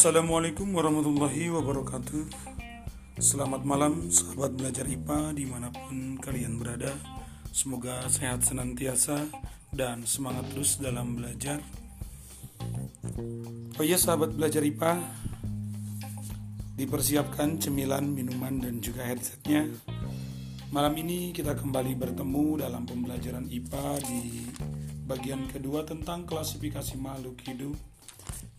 Assalamualaikum warahmatullahi wabarakatuh. Selamat malam sahabat belajar IPA di mana pun kalian berada. Semoga sehat senantiasa dan semangat terus dalam belajar. Oh iya sahabat belajar IPA Dipersiapkan cemilan, minuman dan juga headsetnya. Malam ini kita kembali bertemu dalam pembelajaran IPA di bagian kedua tentang klasifikasi makhluk hidup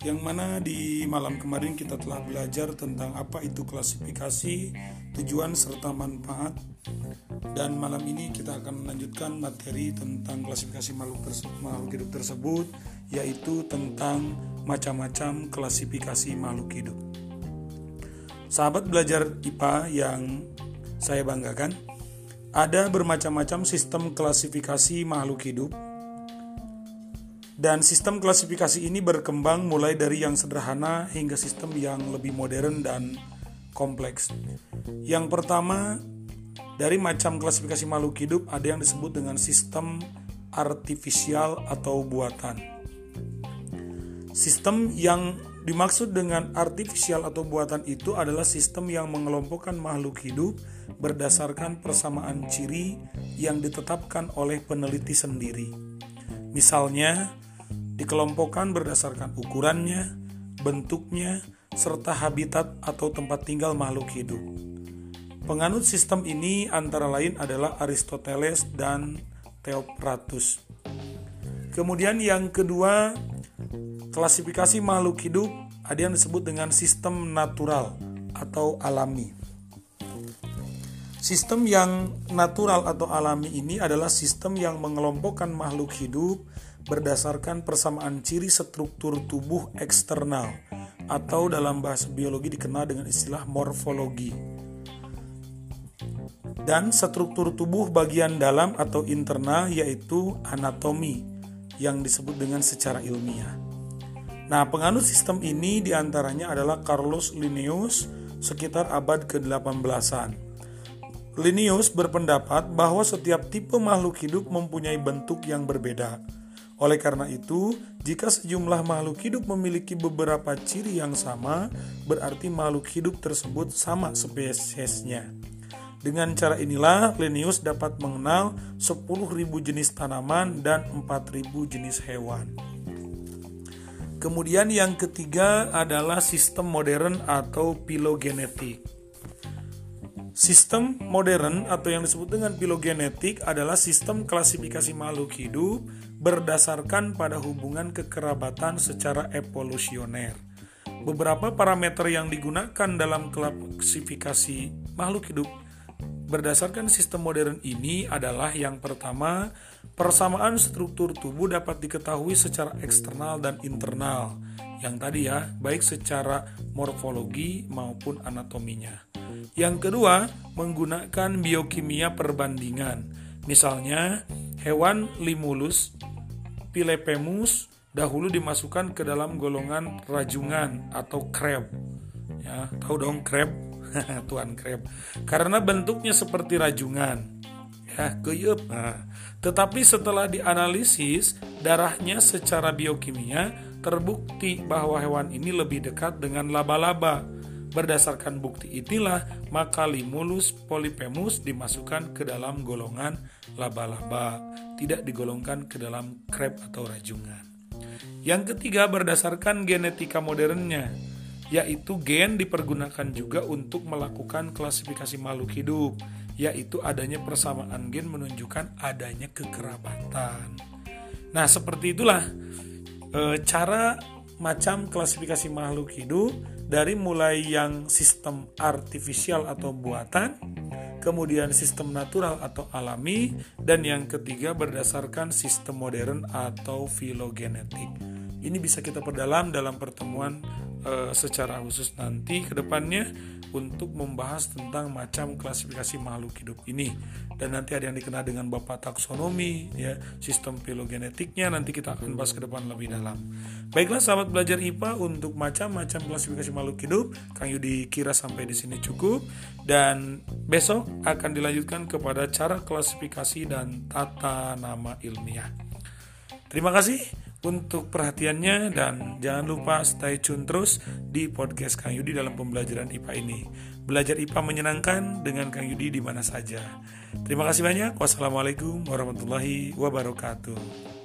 yang mana di malam kemarin kita telah belajar tentang apa itu klasifikasi, tujuan serta manfaat. Dan malam ini kita akan melanjutkan materi tentang klasifikasi makhluk, makhluk hidup tersebut, yaitu tentang macam-macam klasifikasi makhluk hidup. Sahabat belajar IPA yang saya banggakan, ada bermacam-macam sistem klasifikasi makhluk hidup dan sistem klasifikasi ini berkembang mulai dari yang sederhana hingga sistem yang lebih modern dan kompleks. Yang pertama, dari macam klasifikasi makhluk hidup ada yang disebut dengan sistem artifisial atau buatan. Sistem yang dimaksud dengan artifisial atau buatan itu adalah sistem yang mengelompokkan makhluk hidup berdasarkan persamaan ciri yang ditetapkan oleh peneliti sendiri. Misalnya, dikelompokkan berdasarkan ukurannya, bentuknya, serta habitat atau tempat tinggal makhluk hidup. Penganut sistem ini antara lain adalah Aristoteles dan Theopratus. Kemudian yang kedua, klasifikasi makhluk hidup ada yang disebut dengan sistem natural atau alami. Sistem yang natural atau alami ini adalah sistem yang mengelompokkan makhluk hidup berdasarkan persamaan ciri struktur tubuh eksternal atau dalam bahasa biologi dikenal dengan istilah morfologi. Dan struktur tubuh bagian dalam atau internal yaitu anatomi yang disebut dengan secara ilmiah. Nah, penganut sistem ini di antaranya adalah Carlos Linnaeus sekitar abad ke-18-an. Linnaeus berpendapat bahwa setiap tipe makhluk hidup mempunyai bentuk yang berbeda oleh karena itu, jika sejumlah makhluk hidup memiliki beberapa ciri yang sama, berarti makhluk hidup tersebut sama spesiesnya. Dengan cara inilah, Linnaeus dapat mengenal 10.000 jenis tanaman dan 4.000 jenis hewan. Kemudian yang ketiga adalah sistem modern atau filogenetik. Sistem modern atau yang disebut dengan filogenetik adalah sistem klasifikasi makhluk hidup berdasarkan pada hubungan kekerabatan secara evolusioner. Beberapa parameter yang digunakan dalam klasifikasi makhluk hidup berdasarkan sistem modern ini adalah yang pertama, persamaan struktur tubuh dapat diketahui secara eksternal dan internal. Yang tadi ya, baik secara morfologi maupun anatominya. Yang kedua, menggunakan biokimia perbandingan. Misalnya, hewan limulus Pilepemus dahulu dimasukkan ke dalam golongan rajungan atau crab. Ya, tahu dong crab? Tuan crab. Karena bentuknya seperti rajungan. Ya, keyup. Nah, tetapi setelah dianalisis darahnya secara biokimia terbukti bahwa hewan ini lebih dekat dengan laba-laba Berdasarkan bukti inilah, maka Limulus polyphemus dimasukkan ke dalam golongan laba-laba, tidak digolongkan ke dalam krep atau rajungan. Yang ketiga berdasarkan genetika modernnya, yaitu gen dipergunakan juga untuk melakukan klasifikasi makhluk hidup, yaitu adanya persamaan gen menunjukkan adanya kekerabatan. Nah, seperti itulah e, cara macam klasifikasi makhluk hidup dari mulai yang sistem artifisial atau buatan, kemudian sistem natural atau alami, dan yang ketiga berdasarkan sistem modern atau filogenetik. Ini bisa kita perdalam dalam pertemuan e, secara khusus nanti ke depannya untuk membahas tentang macam klasifikasi makhluk hidup ini. Dan nanti ada yang dikenal dengan bapak taksonomi ya sistem filogenetiknya. Nanti kita akan bahas ke depan lebih dalam. Baiklah sahabat belajar IPA untuk macam-macam klasifikasi makhluk hidup Kang Yudi kira sampai di sini cukup. Dan besok akan dilanjutkan kepada cara klasifikasi dan tata nama ilmiah. Terima kasih untuk perhatiannya dan jangan lupa stay tune terus di podcast Kang Yudi dalam pembelajaran IPA ini. Belajar IPA menyenangkan dengan Kang Yudi di mana saja. Terima kasih banyak. Wassalamualaikum warahmatullahi wabarakatuh.